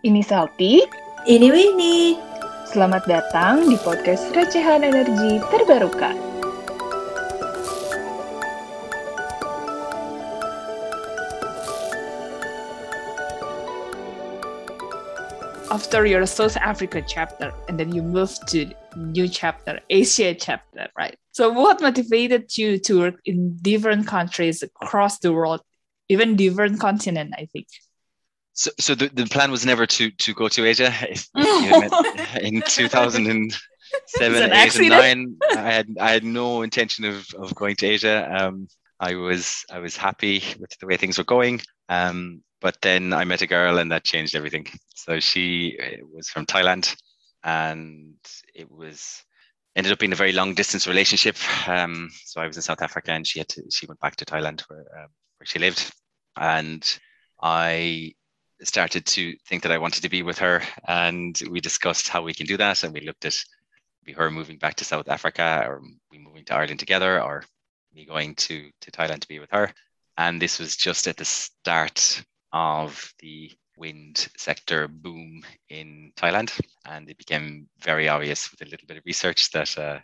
Ini Salty. Ini Winnie. Selamat datang di podcast Recehan Energi Terbarukan. After your South Africa chapter, and then you move to new chapter, Asia chapter, right? So, what motivated you to work in different countries across the world, even different continent? I think. So, so the, the plan was never to to go to Asia. If, if in 2007, eight, and nine, I had I had no intention of, of going to Asia. Um, I was I was happy with the way things were going. Um, but then I met a girl, and that changed everything. So she uh, was from Thailand, and it was ended up being a very long distance relationship. Um, so I was in South Africa, and she had to she went back to Thailand where um, where she lived, and I started to think that I wanted to be with her, and we discussed how we can do that. And we looked at be her moving back to South Africa, or we moving to Ireland together, or me going to to Thailand to be with her. And this was just at the start of the wind sector boom in Thailand, and it became very obvious with a little bit of research that uh,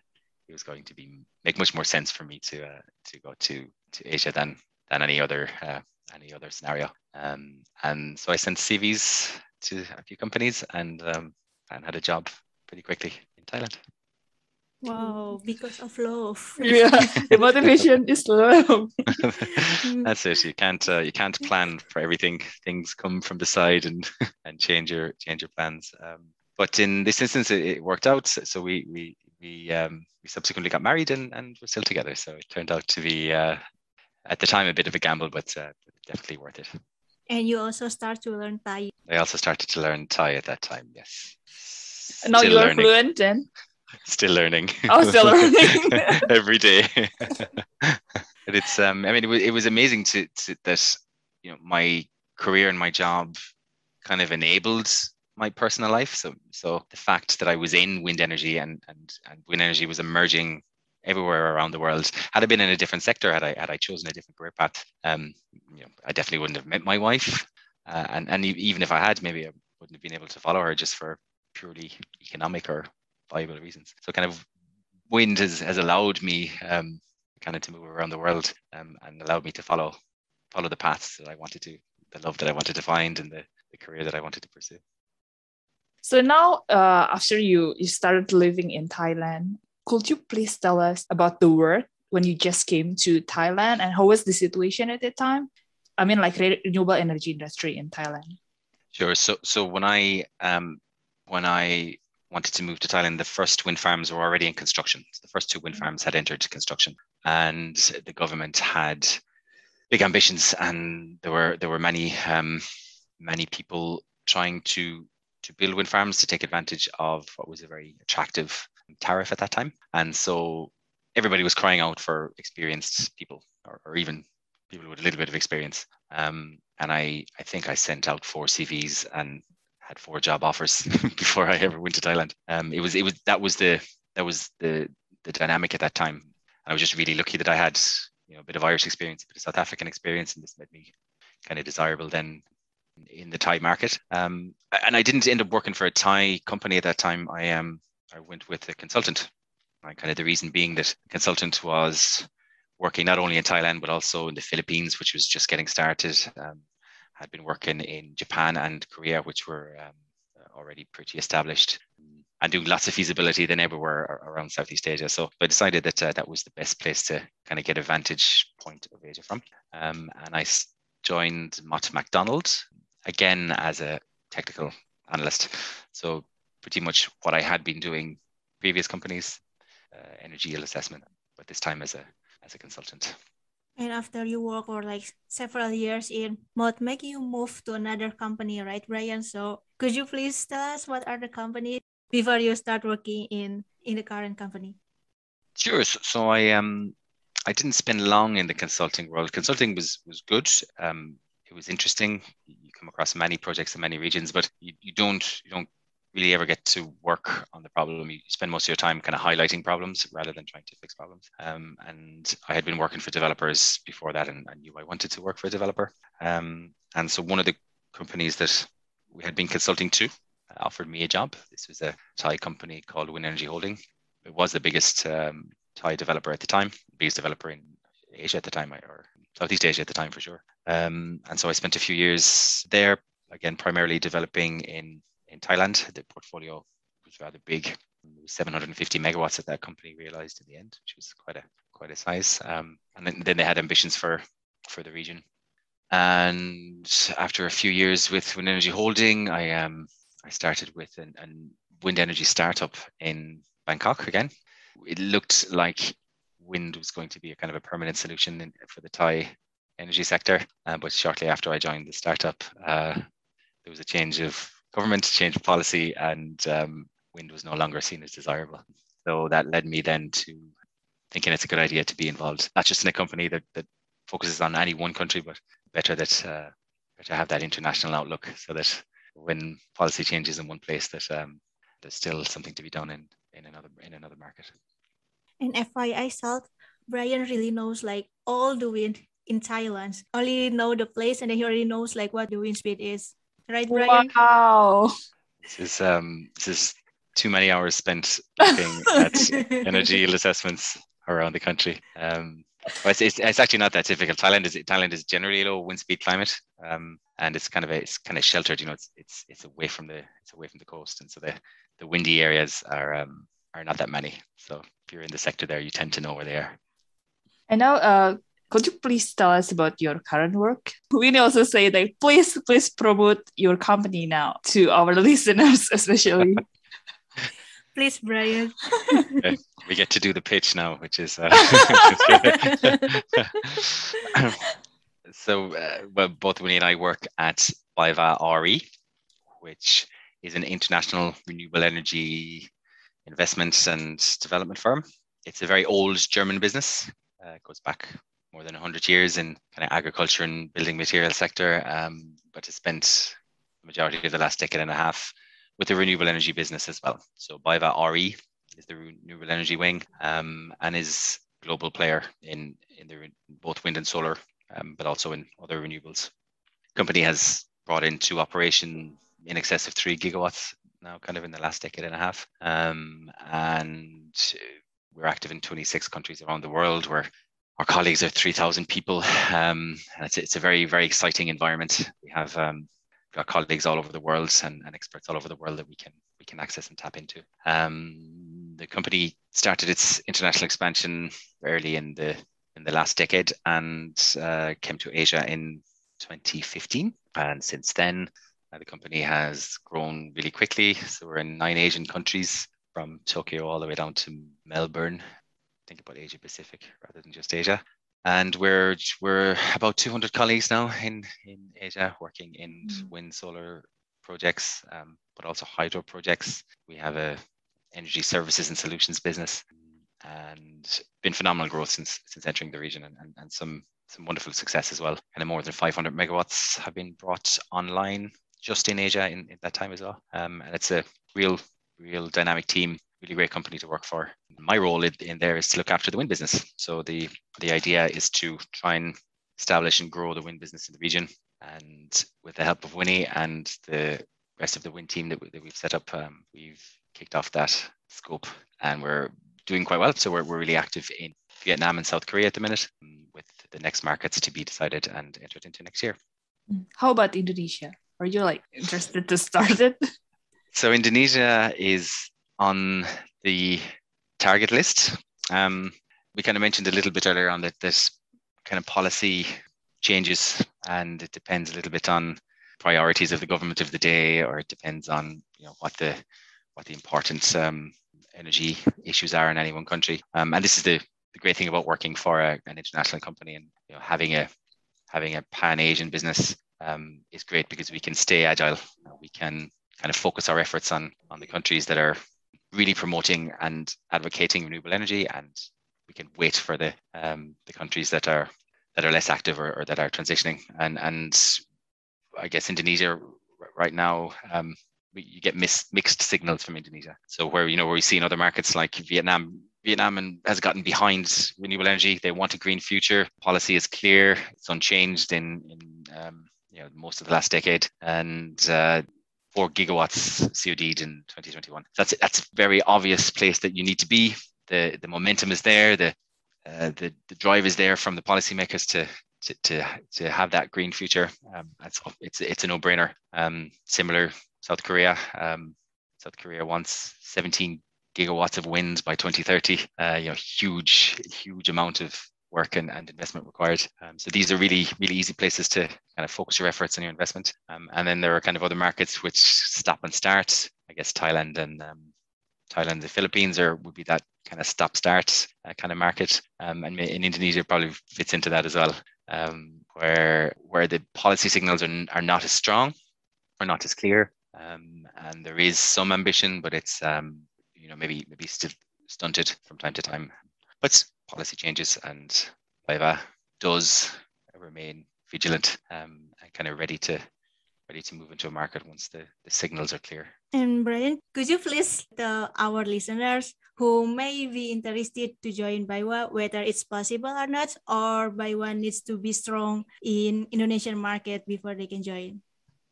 it was going to be make much more sense for me to uh, to go to to Asia than than any other uh, any other scenario. Um, and so I sent CVs to a few companies and um, and had a job pretty quickly in Thailand. Wow, because of love. yeah, the motivation is love. That's it. You can't uh, you can't plan for everything. Things come from the side and and change your change your plans. Um, but in this instance, it, it, worked out. So we we we um, we subsequently got married and and we're still together. So it turned out to be uh, at the time a bit of a gamble, but uh, definitely worth it. And you also start to learn Thai. I also started to learn Thai at that time. Yes. And now you are fluent then. Still learning. Oh, still learning every day. but it's um. I mean, it was, it was amazing to, to that you know my career and my job kind of enabled my personal life. So so the fact that I was in wind energy and and and wind energy was emerging everywhere around the world. Had I been in a different sector, had I had I chosen a different career path, um, you know, I definitely wouldn't have met my wife. Uh, and and even if I had, maybe I wouldn't have been able to follow her just for purely economic or viable reasons. So kind of wind has, has allowed me um, kind of to move around the world um, and allowed me to follow follow the paths that I wanted to, the love that I wanted to find, and the, the career that I wanted to pursue. So now, uh, after you you started living in Thailand, could you please tell us about the work when you just came to Thailand and how was the situation at that time? I mean, like renewable energy industry in Thailand. Sure. So so when I um when I wanted to move to Thailand, the first wind farms were already in construction. So the first two wind farms had entered construction, and the government had big ambitions, and there were there were many um, many people trying to to build wind farms to take advantage of what was a very attractive tariff at that time, and so everybody was crying out for experienced people, or, or even people with a little bit of experience. Um, and I I think I sent out four CVs, and had four job offers before I ever went to Thailand. Um, it was it was that was the that was the the dynamic at that time. And I was just really lucky that I had you know a bit of Irish experience, a bit of South African experience, and this made me kind of desirable then in the Thai market. Um, and I didn't end up working for a Thai company at that time. I um I went with a consultant. And kind of the reason being that consultant was working not only in Thailand but also in the Philippines, which was just getting started. Um, had been working in Japan and Korea, which were um, already pretty established and doing lots of feasibility then everywhere around Southeast Asia. So I decided that uh, that was the best place to kind of get a vantage point of Asia from. Um, and I joined Mott MacDonald again as a technical analyst. So pretty much what I had been doing previous companies, uh, energy yield assessment, but this time as a as a consultant. And after you work for like several years in Mott, make you move to another company, right, Brian? So could you please tell us what are the companies before you start working in in the current company? Sure. So, so I um I didn't spend long in the consulting world. Consulting was was good. Um, it was interesting. You come across many projects in many regions, but you, you don't you don't really ever get to work on the problem. You spend most of your time kind of highlighting problems rather than trying to fix problems. Um, and I had been working for developers before that, and I knew I wanted to work for a developer. Um, and so one of the companies that we had been consulting to offered me a job. This was a Thai company called Wind Energy Holding. It was the biggest um, Thai developer at the time, biggest developer in Asia at the time, or Southeast Asia at the time for sure. Um, and so I spent a few years there, again, primarily developing in, in Thailand. The portfolio was rather big. 750 megawatts that that company realized in the end, which was quite a quite a size. Um, and then, then they had ambitions for for the region. And after a few years with Wind Energy Holding, I um, I started with an, an wind energy startup in Bangkok again. It looked like wind was going to be a kind of a permanent solution in, for the Thai energy sector. Uh, but shortly after I joined the startup, uh, there was a change of government, change of policy, and um, wind was no longer seen as desirable. So that led me then to thinking it's a good idea to be involved, not just in a company that, that focuses on any one country, but better that uh, better have that international outlook so that when policy changes in one place that um, there's still something to be done in, in another in another market. And FYI South, Brian really knows like all the wind in Thailand. Only know the place and then he already knows like what the wind speed is. Right, Brian? Wow. This is um this is too many hours spent looking at energy yield assessments around the country. Um, it's, it's, it's, actually not that difficult. Thailand is Thailand is generally a low wind speed climate, um, and it's kind of a, it's kind of sheltered. You know, it's it's it's away from the it's away from the coast, and so the the windy areas are um, are not that many. So if you're in the sector there, you tend to know where they are. And now, uh, could you please tell us about your current work? We also say that please please promote your company now to our listeners, especially. please, Brian. okay. We get to do the pitch now, which is. Uh, so, uh, well, both Winnie and I work at BayWa RE, which is an international renewable energy investment and development firm. It's a very old German business. Uh, it goes back more than 100 years in kind of agriculture and building material sector, um, but has spent the majority of the last decade and a half with the renewable energy business as well. So BayWa RE is the renewable energy wing um, and is global player in in the both wind and solar, um, but also in other renewables. Company has brought into operation in excess of three gigawatts now, kind of in the last decade and a half, um, and we're active in 26 countries around the world. Where our colleagues are 3,000 people. Um, it's, it's, a very, very exciting environment. We have um, got colleagues all over the world and, and, experts all over the world that we can we can access and tap into. Um, the company started its international expansion early in the in the last decade and uh, came to Asia in 2015. And since then, uh, the company has grown really quickly. So we're in nine Asian countries, from Tokyo all the way down to Melbourne. Think about Asia Pacific rather than just Asia and we're we're about 200 colleagues now in in Asia working in mm. wind solar projects, um, but also hydro projects. We have a energy services and solutions business, and been phenomenal growth since since entering the region, and, and, and some some wonderful success as well. And more than 500 megawatts have been brought online just in Asia in, in that time as well. Um, and it's a real real dynamic team really great company to work for. My role in, in there is to look after the wind business. So the the idea is to try and establish and grow the wind business in the region. And with the help of Winnie and the rest of the wind team that, we, that we've set up, um, we've kicked off that scope and we're doing quite well. So we're, we're really active in Vietnam and South Korea at the minute, um, with the next markets to be decided and entered into next year. How about Indonesia? Are you like interested to start it? So Indonesia is on the target list. Um, we kind of mentioned a little bit earlier on that this kind of policy changes and it depends a little bit on priorities of the government of the day or it depends on you know what the what the important um, energy issues are in any one country um, and this is the, the great thing about working for a, an international company and you know having a having a pan-asian business um, is great because we can stay agile we can kind of focus our efforts on on the countries that are really promoting and advocating renewable energy, and we can wait for the um, the countries that are that are less active or, or, that are transitioning. And and I guess Indonesia right now, um, you get mis- mixed signals from Indonesia. So where you know where we see in other markets like Vietnam, Vietnam and has gotten behind renewable energy. They want a green future. Policy is clear. It's unchanged in in um, you know most of the last decade, and uh, four gigawatts COD'd in 2021. That's that's a very obvious place that you need to be. The the momentum is there. The uh, the the drive is there from the policymakers to to to, to have that green future. Um, it's it's it's a no brainer. Um, similar South Korea. Um, South Korea wants 17 gigawatts of wind by 2030. Uh, you know, huge huge amount of work and, and investment required. Um, so these are really, really easy places to kind of focus your efforts and your investment. Um, and then there are kind of other markets which stop and start. I guess Thailand and um, Thailand, the Philippines are would be that kind of stop start uh, kind of market. Um, and in Indonesia probably fits into that as well, um, where where the policy signals are, are not as strong or not as clear. Um, and there is some ambition, but it's you know maybe maybe still stunted from time to time. But policy changes, and BayWa does remain vigilant um, and kind of ready to ready to move into a market once the, the signals are clear. And Brian, could you please tell our listeners who may be interested to join BayWa whether it's possible or not, or BayWa needs to be strong in Indonesian market before they can join?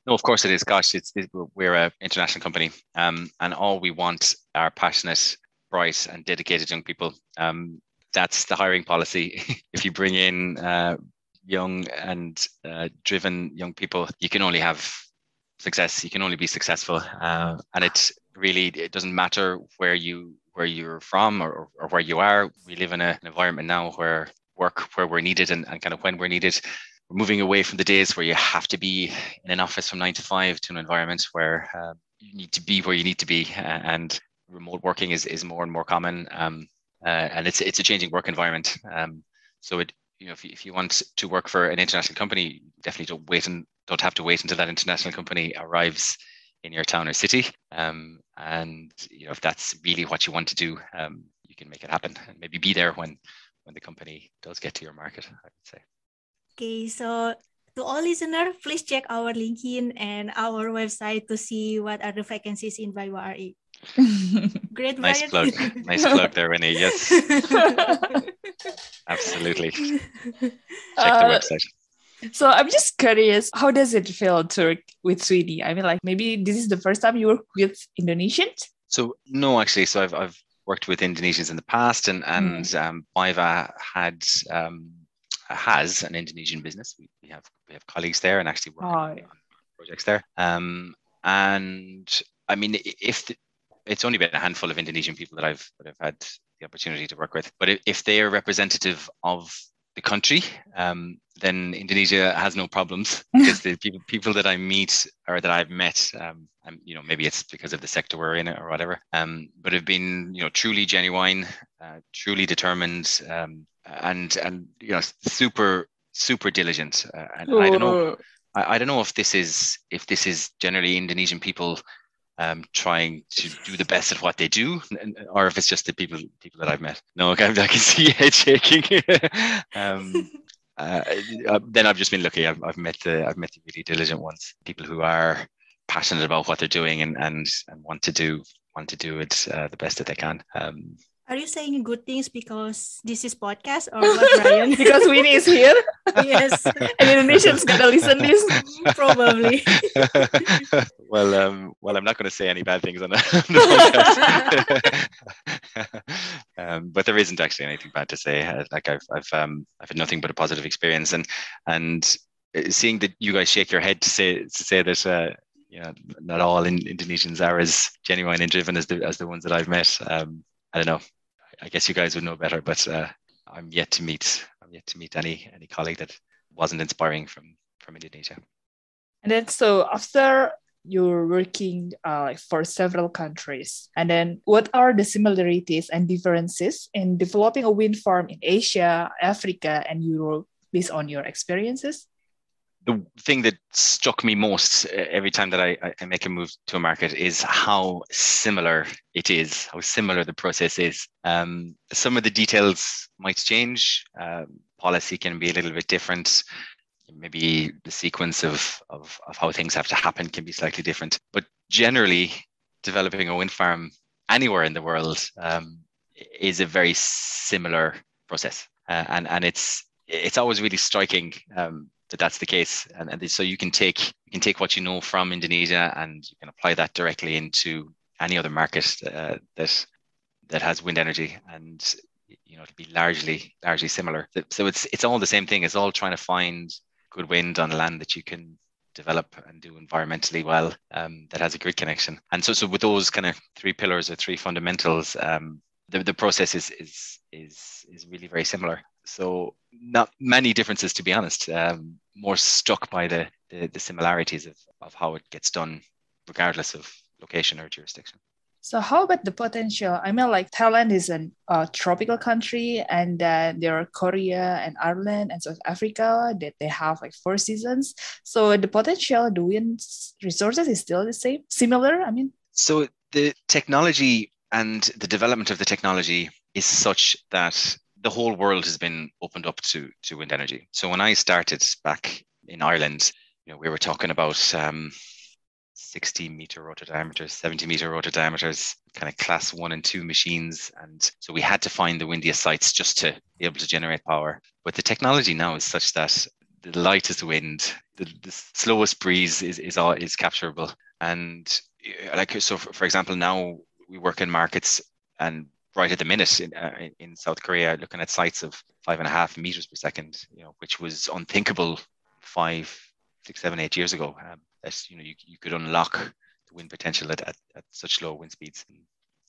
No, of course it is. Gosh, it's, we're an international company, um, and all we want are passionate, bright, and dedicated young people. Um, that's the hiring policy. if you bring in uh, young and uh, driven young people, you can only have success. You can only be successful, uh, and it really it doesn't matter where you where you're from or, or where you are. We live in a, an environment now where work where we're needed and, and kind of when we're needed. We're moving away from the days where you have to be in an office from nine to five to an environment where uh, you need to be where you need to be, and remote working is, is more and more common. Um, uh, and it's it's a changing work environment. Um, so it you know if you, if you want to work for an international company, definitely don't wait and don't have to wait until that international company arrives in your town or city. Um, and you know if that's really what you want to do, um, you can make it happen and maybe be there when when the company does get to your market. I would say. Okay, so to all listeners, please check our LinkedIn and our website to see what are the vacancies in BayWa RE. Great, nice plug. nice plug there, Winnie. Yes, absolutely. Check uh, the website. So I'm just curious, how does it feel to work with Sweeney? I mean, like maybe this is the first time you work with Indonesians. So no, actually, so I've I've worked with Indonesians in the past, and and mm. um, BayWa had um, has an Indonesian business. We, we have we have colleagues there, and actually work oh, yeah. on projects there. Um, and I mean, if the, it's only been a handful of Indonesian people that I've that I've had the opportunity to work with. But if, they are representative of the country, um, then Indonesia has no problems because the people people that I meet or that I've met, um, and you know maybe it's because of the sector we're in or whatever, um, but have been you know truly genuine, uh, truly determined, um, and and you know super super diligent. Uh, and I don't know. I, I don't know if this is if this is generally Indonesian people um, trying to do the best at what they do, or if it's just the people people that I've met. No, I I can see head shaking. um, uh, uh, then I've just been lucky. I've, I've met the I've met the really diligent ones, people who are passionate about what they're doing and and, and want to do want to do it uh, the best that they can. Um, are you saying good things because this is podcast or what, Brian? because Winnie is here. yes. and Indonesians gonna listen this. Probably. well, um, well, I'm not going to say any bad things on that. um, but there isn't actually anything bad to say. Uh, like I've, I've, um, I've had nothing but a positive experience, and and uh, seeing that you guys shake your head to say to say that. Uh, you know, not all in, Indonesians are as genuine and driven as the as the ones that I've met. Um, I don't know. I guess you guys would know better, but uh, I'm yet to meet. I'm yet to meet any any colleague that wasn't inspiring from from Indonesia. And then, so after you're working uh, for several countries, and then what are the similarities and differences in developing a wind farm in Asia, Africa, and Europe based on your experiences? The thing that struck me most uh, every time that I, I, make a move to a market is how similar it is, how similar the process is. Um, some of the details might change. Uh, policy can be a little bit different. Maybe the sequence of, of, of how things have to happen can be slightly different. But generally, developing a wind farm anywhere in the world um, is a very similar process. Uh, and, and it's it's always really striking um, that that's the case. And, and so you can take you can take what you know from Indonesia and you can apply that directly into any other market uh, that that has wind energy, and you know it'll be largely largely similar. So it's it's all the same thing. It's all trying to find good wind on land that you can develop and do environmentally well um, that has a grid connection. And so, so with those kind of three pillars or three fundamentals, um, the, the process is, is, is, is really very similar. So not many differences, to be honest, um, more struck by the, the, the similarities of, of how it gets done, regardless of location or jurisdiction. So how about the potential? I mean, like Thailand is a uh, tropical country, and uh, there are Korea and Ireland and South Africa that they have like four seasons. So the potential, the wind resources is still the same, similar. I mean, so the technology and the development of the technology is such that the whole world has been opened up to to wind energy. So when I started back in Ireland, you know, we were talking about um, 60 meter rotor diameters, 70 meter rotor diameters, kind of class one and two machines. And so we had to find the windiest sites just to be able to generate power. But the technology now is such that the lightest wind, the, the slowest breeze is, is, all, is capturable. And like, so for, for example, now we work in markets and right at the minute in, uh, in South Korea, looking at sites of five and a half meters per second, you know, which was unthinkable five, six, seven, eight years ago. Um, that you know you, you could unlock the wind potential at, at, at such low wind speeds.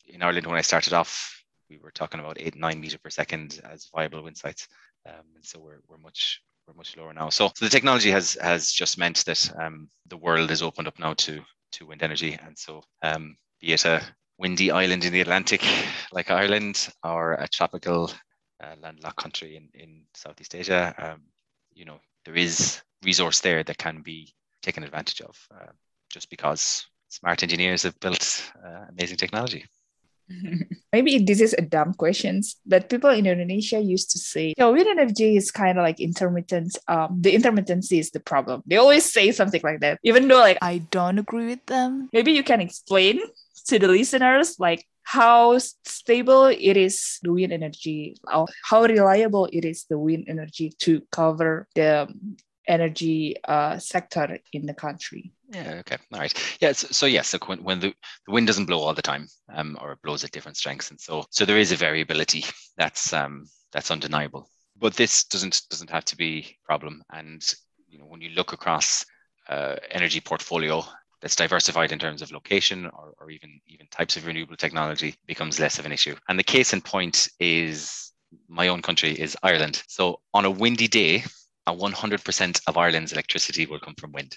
In Ireland, when I started off, we were talking about eight nine meter per second as viable wind sites, um, and so we're, we're much we're much lower now. So, so the technology has has just meant that um, the world is opened up now to to wind energy, and so um, be it a windy island in the Atlantic like Ireland or a tropical uh, landlocked country in, in Southeast Asia, um, you know there is resource there that can be taken advantage of uh, just because smart engineers have built uh, amazing technology. Maybe this is a dumb question, but people in Indonesia used to say, "Yo, wind energy is kind of like intermittent. Um, the intermittency is the problem." They always say something like that, even though like I don't agree with them. Maybe you can explain to the listeners like how stable it is the wind energy, or how reliable it is the wind energy to cover the energy uh, sector in the country. Yeah. Okay. All right. Yeah. So, so yes. So when, when the, the wind doesn't blow all the time, um, or it blows at different strengths, and so so there is a variability that's um, that's undeniable. But this doesn't doesn't have to be a problem. And you know, when you look across uh, energy portfolio that's diversified in terms of location or, or even even types of renewable technology becomes less of an issue. And the case in point is my own country is Ireland. So on a windy day, a 100% of Ireland's electricity will come from wind.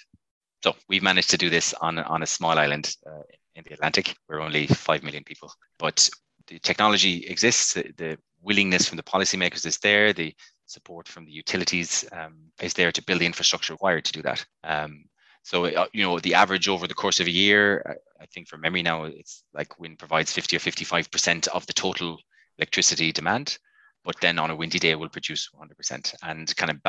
So we've managed to do this on, on a small island uh, in the Atlantic. We're only 5 million people. But the technology exists, the willingness from the policymakers is there, the support from the utilities um, is there to build the infrastructure required to do that. Um, so, uh, you know, the average over the course of a year, I think from memory now, it's like wind provides 50 or 55% of the total electricity demand but then on a windy day will produce 100% and kind of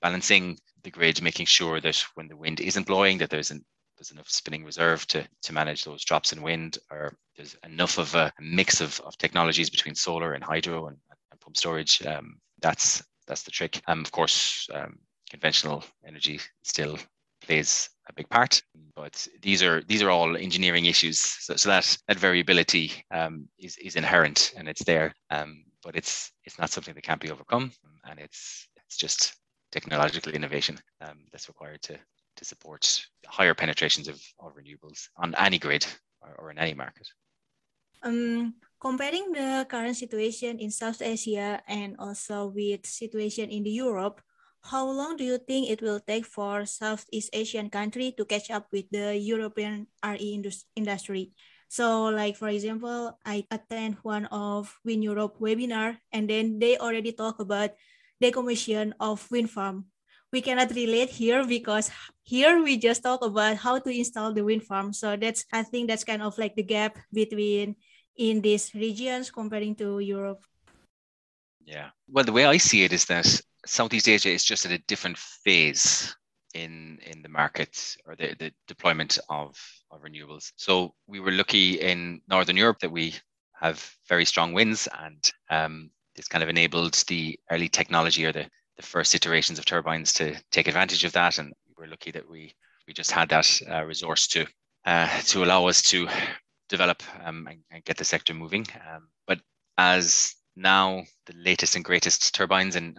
balancing the grid, making sure that when the wind isn't blowing, that there's an, there's enough spinning reserve to, to manage those drops in wind, or there's enough of a mix of, of technologies between solar and hydro and, and pump storage. Um, that's that's the trick. Um, of course, um, conventional energy still plays a big part, but these are these are all engineering issues. So, so that that variability um, is is inherent and it's there. Um, but it's it's not something that can't be overcome, and it's it's just technological innovation um, that's required to to support higher penetrations of, of renewables on any grid or, or in any market. Um, comparing the current situation in South Asia and also with situation in the Europe, how long do you think it will take for Southeast Asian country to catch up with the European RE industry? So like for example, I attend one of Wind Europe webinar and then they already talk about decommission of wind farm. We cannot relate here because here we just talk about how to install the wind farm. So that's I think that's kind of like the gap between in these regions comparing to Europe. Yeah. Well, the way I see it is that Southeast Asia is just at a different phase in in the market or the, the deployment of, of renewables. So we were lucky in Northern Europe that we have very strong winds and um, this kind of enabled the early technology or the, the first iterations of turbines to take advantage of that, and we're lucky that we we just had that uh, resource to uh, to allow us to develop um, and, and, get the sector moving. Um, but as now the latest and greatest turbines and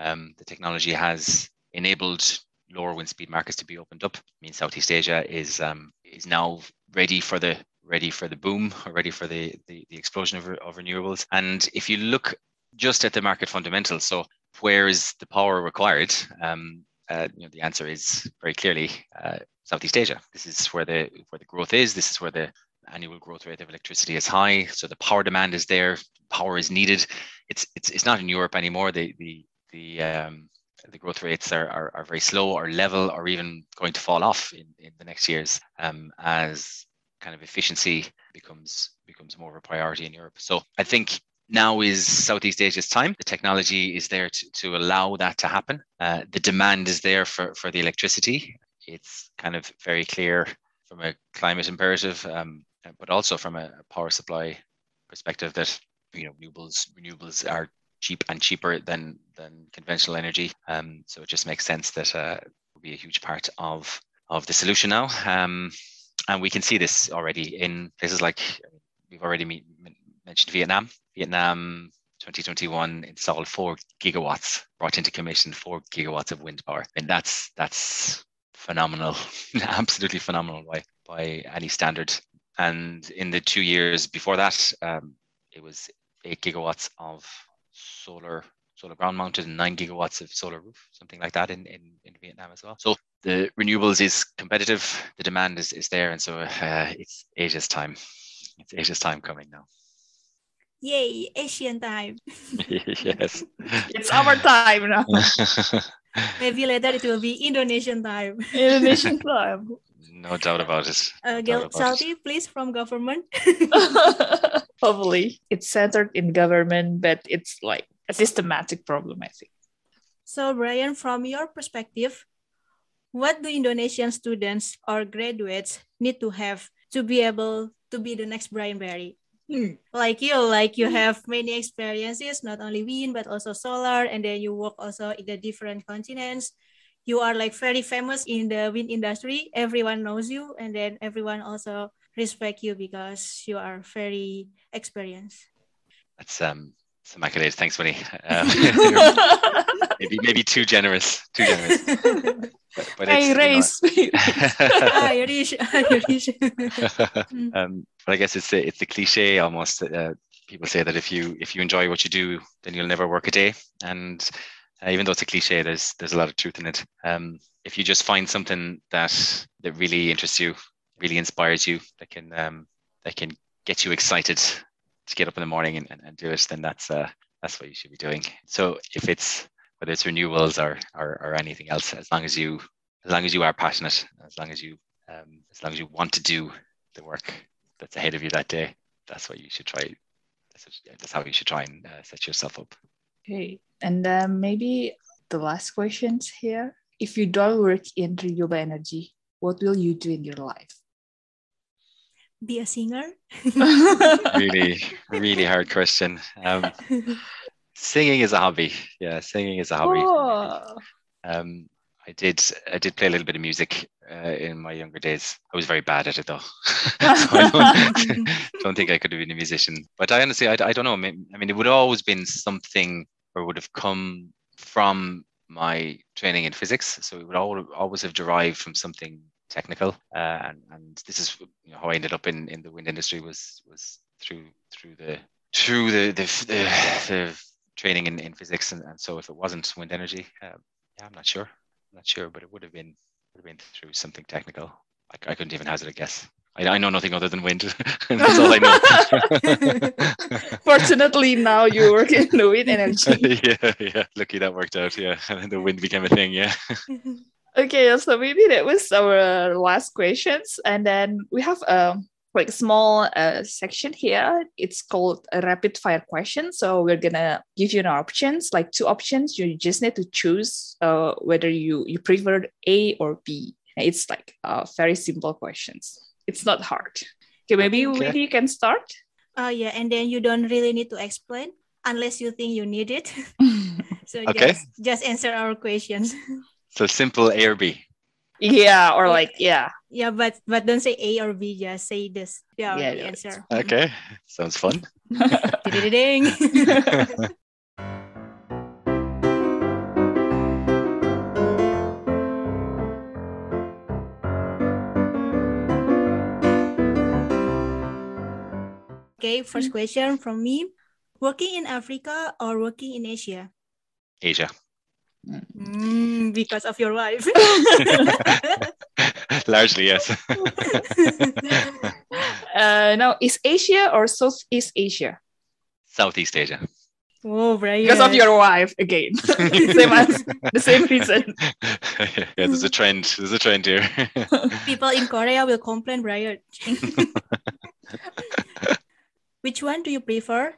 um, the technology has enabled lower wind speed markets to be opened up. I mean, Southeast Asia is um, is now ready for the ready for the boom or ready for the, the, the explosion of, of renewables. And if you look just at the market fundamentals, so where is the power required? Um, uh, you know, the answer is very clearly uh, Southeast Asia. This is where the where the growth is. This is where the annual growth rate of electricity is high. So the power demand is there. Power is needed. It's it's it's not in Europe anymore. The the the um, the growth rates are, are, are, very slow or level or even going to fall off in, in the next years um, as kind of efficiency becomes becomes more of a priority in Europe. So I think now is Southeast Asia's time. The technology is there to, to allow that to happen. Uh, the demand is there for, for the electricity. It's kind of very clear from a climate imperative, um, but also from a power supply perspective that you know renewables renewables are cheap and cheaper than than conventional energy. Um, so it just makes sense that uh, will be a huge part of of the solution now. Um, and we can see this already in places like we've already me- mentioned Vietnam. Vietnam 2021 installed four gigawatts, brought into commission four gigawatts of wind power, and that's that's phenomenal, absolutely phenomenal by by any standard. And in the two years before that, um, it was eight gigawatts of solar solar ground mounted and nine gigawatts of solar roof, something like that in, in, in Vietnam as well. So the renewables is competitive, the demand is, is there, and so uh, it's Asia's time. It's Asia's time coming now. Yay, Asian time. yes. It's our time now. Maybe later it will be Indonesian time. Indonesian time. No doubt about it. Uh, Gil Salty, please, from government. Hopefully, it's centered in government, but it's like a systematic problem, I think. So, Brian, from your perspective, what do Indonesian students or graduates need to have to be able to be the next Brian Barry? Hmm. Like you, like you have many experiences, not only wind but also solar, and then you work also in the different continents you are like very famous in the wind industry everyone knows you and then everyone also respect you because you are very experienced that's um some accolades thanks Winnie um, maybe maybe too generous too generous but, but hey, race. Irish, Irish. um, but I guess it's the, it's the cliche almost. Uh, people say that if you if you enjoy what you do, then you'll never work a day. And uh, even though it's a cliche, there's there's a lot of truth in it. Um, if you just find something that that really interests you, really inspires you, that can um, that can get you excited to get up in the morning and, and, and do it, then that's uh, that's what you should be doing. So if it's whether it's renewals or, or or anything else, as long as you as long as you are passionate, as long as you um, as long as you want to do the work that's ahead of you that day, that's what you should try. That's, that's how you should try and uh, set yourself up. Okay, and then maybe the last questions here. If you don't work in renewable energy, what will you do in your life? Be a singer. really, really hard question. Um, singing is a hobby. Yeah, singing is a hobby. Oh. Um, I did. I did play a little bit of music uh, in my younger days. I was very bad at it though. so I don't, don't, think I could have been a musician. But I honestly, I, I don't know. I mean, it would have always been something or would have come from my training in physics. So it would always have derived from something technical. Uh, and, and this is you know, how I ended up in, in the wind industry was was through through the through the the, the, the training in, in physics. And, and so if it wasn't wind energy, uh, yeah, I'm not sure. I'm not sure, but it would have been would have been through something technical. I, I couldn't even hazard a guess. I, I know nothing other than wind. That's all I know. Fortunately, now you work in the wind energy. yeah, yeah. Lucky that worked out. Yeah, and the wind became a thing. Yeah. Okay, so maybe that was our last questions, and then we have a like small uh, section here. It's called a rapid fire question. So we're gonna give you an options, like two options. You just need to choose uh, whether you you prefer A or B. It's like uh, very simple questions it's not hard. Okay, maybe okay. you can start. Oh uh, yeah, and then you don't really need to explain unless you think you need it. So Okay. just, just answer our questions. So simple A or B. Yeah, or like yeah. Yeah, but but don't say A or B. Just say this. Yeah, Yeah, yeah, answer. Okay. Sounds fun. Ding. okay, first mm. question from me. Working in Africa or working in Asia? Asia. Mm, because of your wife. Largely, yes. uh no, is Asia or Southeast Asia? Southeast Asia. oh, Brian. Because of your wife again. same as the same reason. yeah, there's a trend. There's a trend here. People in Korea will complain, Brian. Which one do you prefer?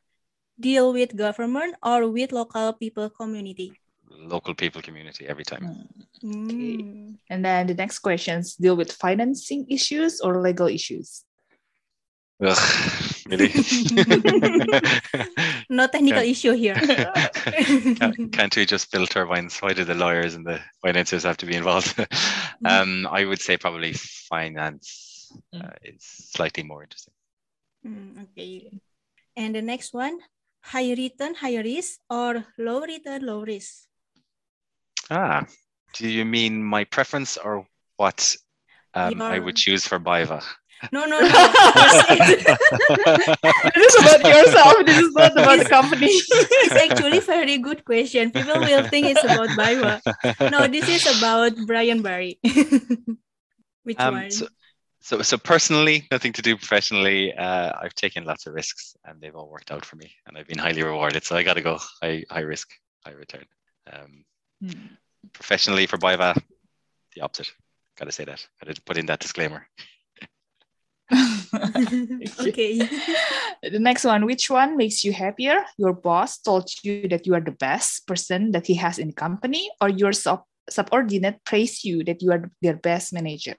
Deal with government or with local people community? Local people community every time. Okay. And then the next questions deal with financing issues or legal issues. Ugh, really? No technical Yeah. issue here. can't, can't we just build turbines? Why do the lawyers and the financiers have to be involved? um, I would say probably finance Mm. uh, is slightly more interesting. Mm, okay. And the next one, high return, high risk or low return, low risk? Ah, do you mean my preference or what um, I would choose for BayWa? No, no, no. it's, This is about yourself. This is not about the company. it's actually a very good question. People will think it's about BayWa. No, this is about Brian Barry. Which Um, one? so, so, so personally, nothing to do professionally. Uh, I've taken lots of risks, and they've all worked out for me, and I've been highly rewarded. So I got to go high, high risk, high return. Um, Hmm. Professionally for BayWa, the opposite. Got to say that. Got to put in that disclaimer. okay. The next one, which one makes you happier? Your boss told you that you are the best person that he has in the company, or your sub- subordinate praise you that you are their best manager?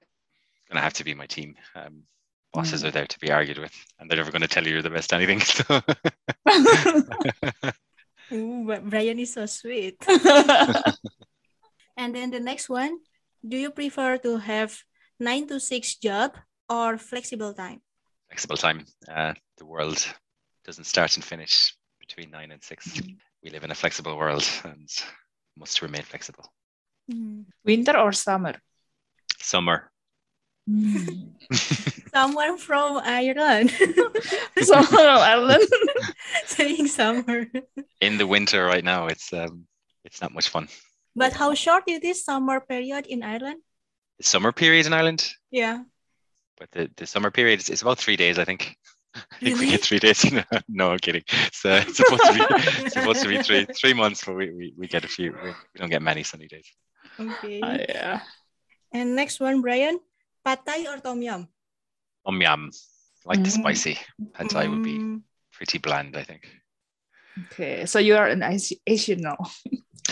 Gonna have to be my team. Um, bosses are there to be argued with, and they're never going to tell you you're the best anything. So Ooh, but Brian is so sweet. And then the next one, do you prefer to have nine to six job or flexible time? flexible time. Uh, the world doesn't start and finish between nine and six. We live in a flexible world and must remain flexible. Hmm. Winter or summer? Summer. Someone from Ireland summer or Ireland? saying summer. In the winter right now, it's um, it's not much fun. But how short is this summer period in Ireland? The summer period in Ireland, Yeah. but the, the summer period is it's about three days, I think. I think we get three days. no, I'm kidding. It's, uh, it's supposed to be supposed to be three three months, but we, we, we get a few. We, we don't get many sunny days. Okay. Ah, yeah. And next one, Brian, pad thai or tom yum? Um yum, like the Mm. spicy. Pad thai would be Mm, pretty bland, I think. Okay, so you are an Asian now.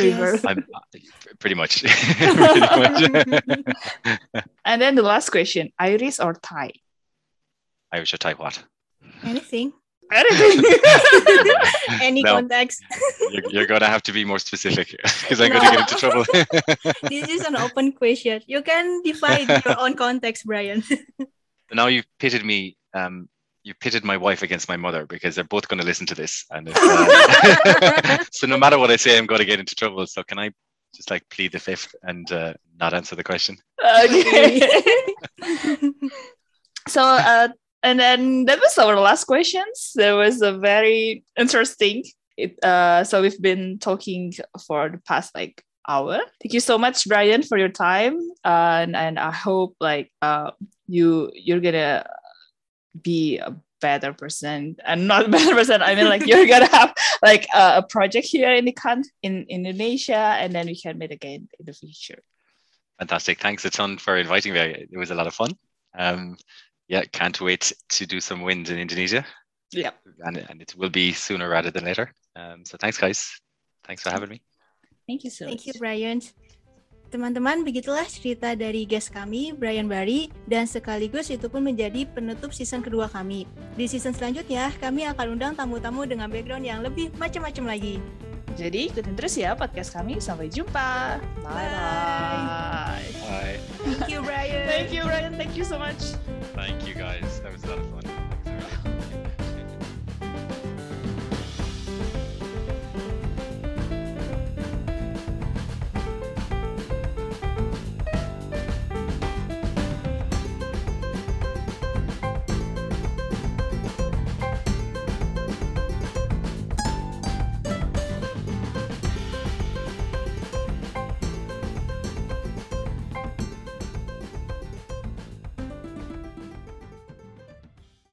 River. Yes. I'm uh, pretty much. pretty much. And then the last question: Iris or Thai? Irish or Thai what? Anything? Anything. Any No. context? You're, you're going to have to be more specific because I'm going to get into trouble. this is an open question. You can define your own context, Brian. now you've pitted me. Um, you pitted my wife against my mother because they're both going to listen to this, and if, uh, so no matter what I say, I'm going to get into trouble. So can I just like plead the fifth and uh, not answer the question? okay. so uh, and then that was our last questions there was a very interesting it uh so we've been talking for the past like hour thank you so much brian for your time uh, and and i hope like uh you you're gonna be a better person and not a better person i mean like you're gonna have like a, a project here in the country in indonesia and then we can meet again in the future Fantastic. Thanks a ton for inviting me. It was a lot of fun. Um, yeah, can't wait to do some wind in Indonesia. yeah And, and it will be sooner rather than later. Um, so thanks, guys. Thanks for having me. thank you so Thank you, Brian. Teman-teman, begitulah cerita dari guest kami, Brian Bari, dan sekaligus itu pun menjadi penutup season kedua kami. Di season selanjutnya, kami akan undang tamu-tamu dengan background yang lebih macam-macam lagi. Jadi ikutin terus ya podcast kami. Sampai jumpa. Bye bye. Bye. Thank you, Brian. Thank you, Ryan. Thank you so much. Thank you guys. That was a lot of fun.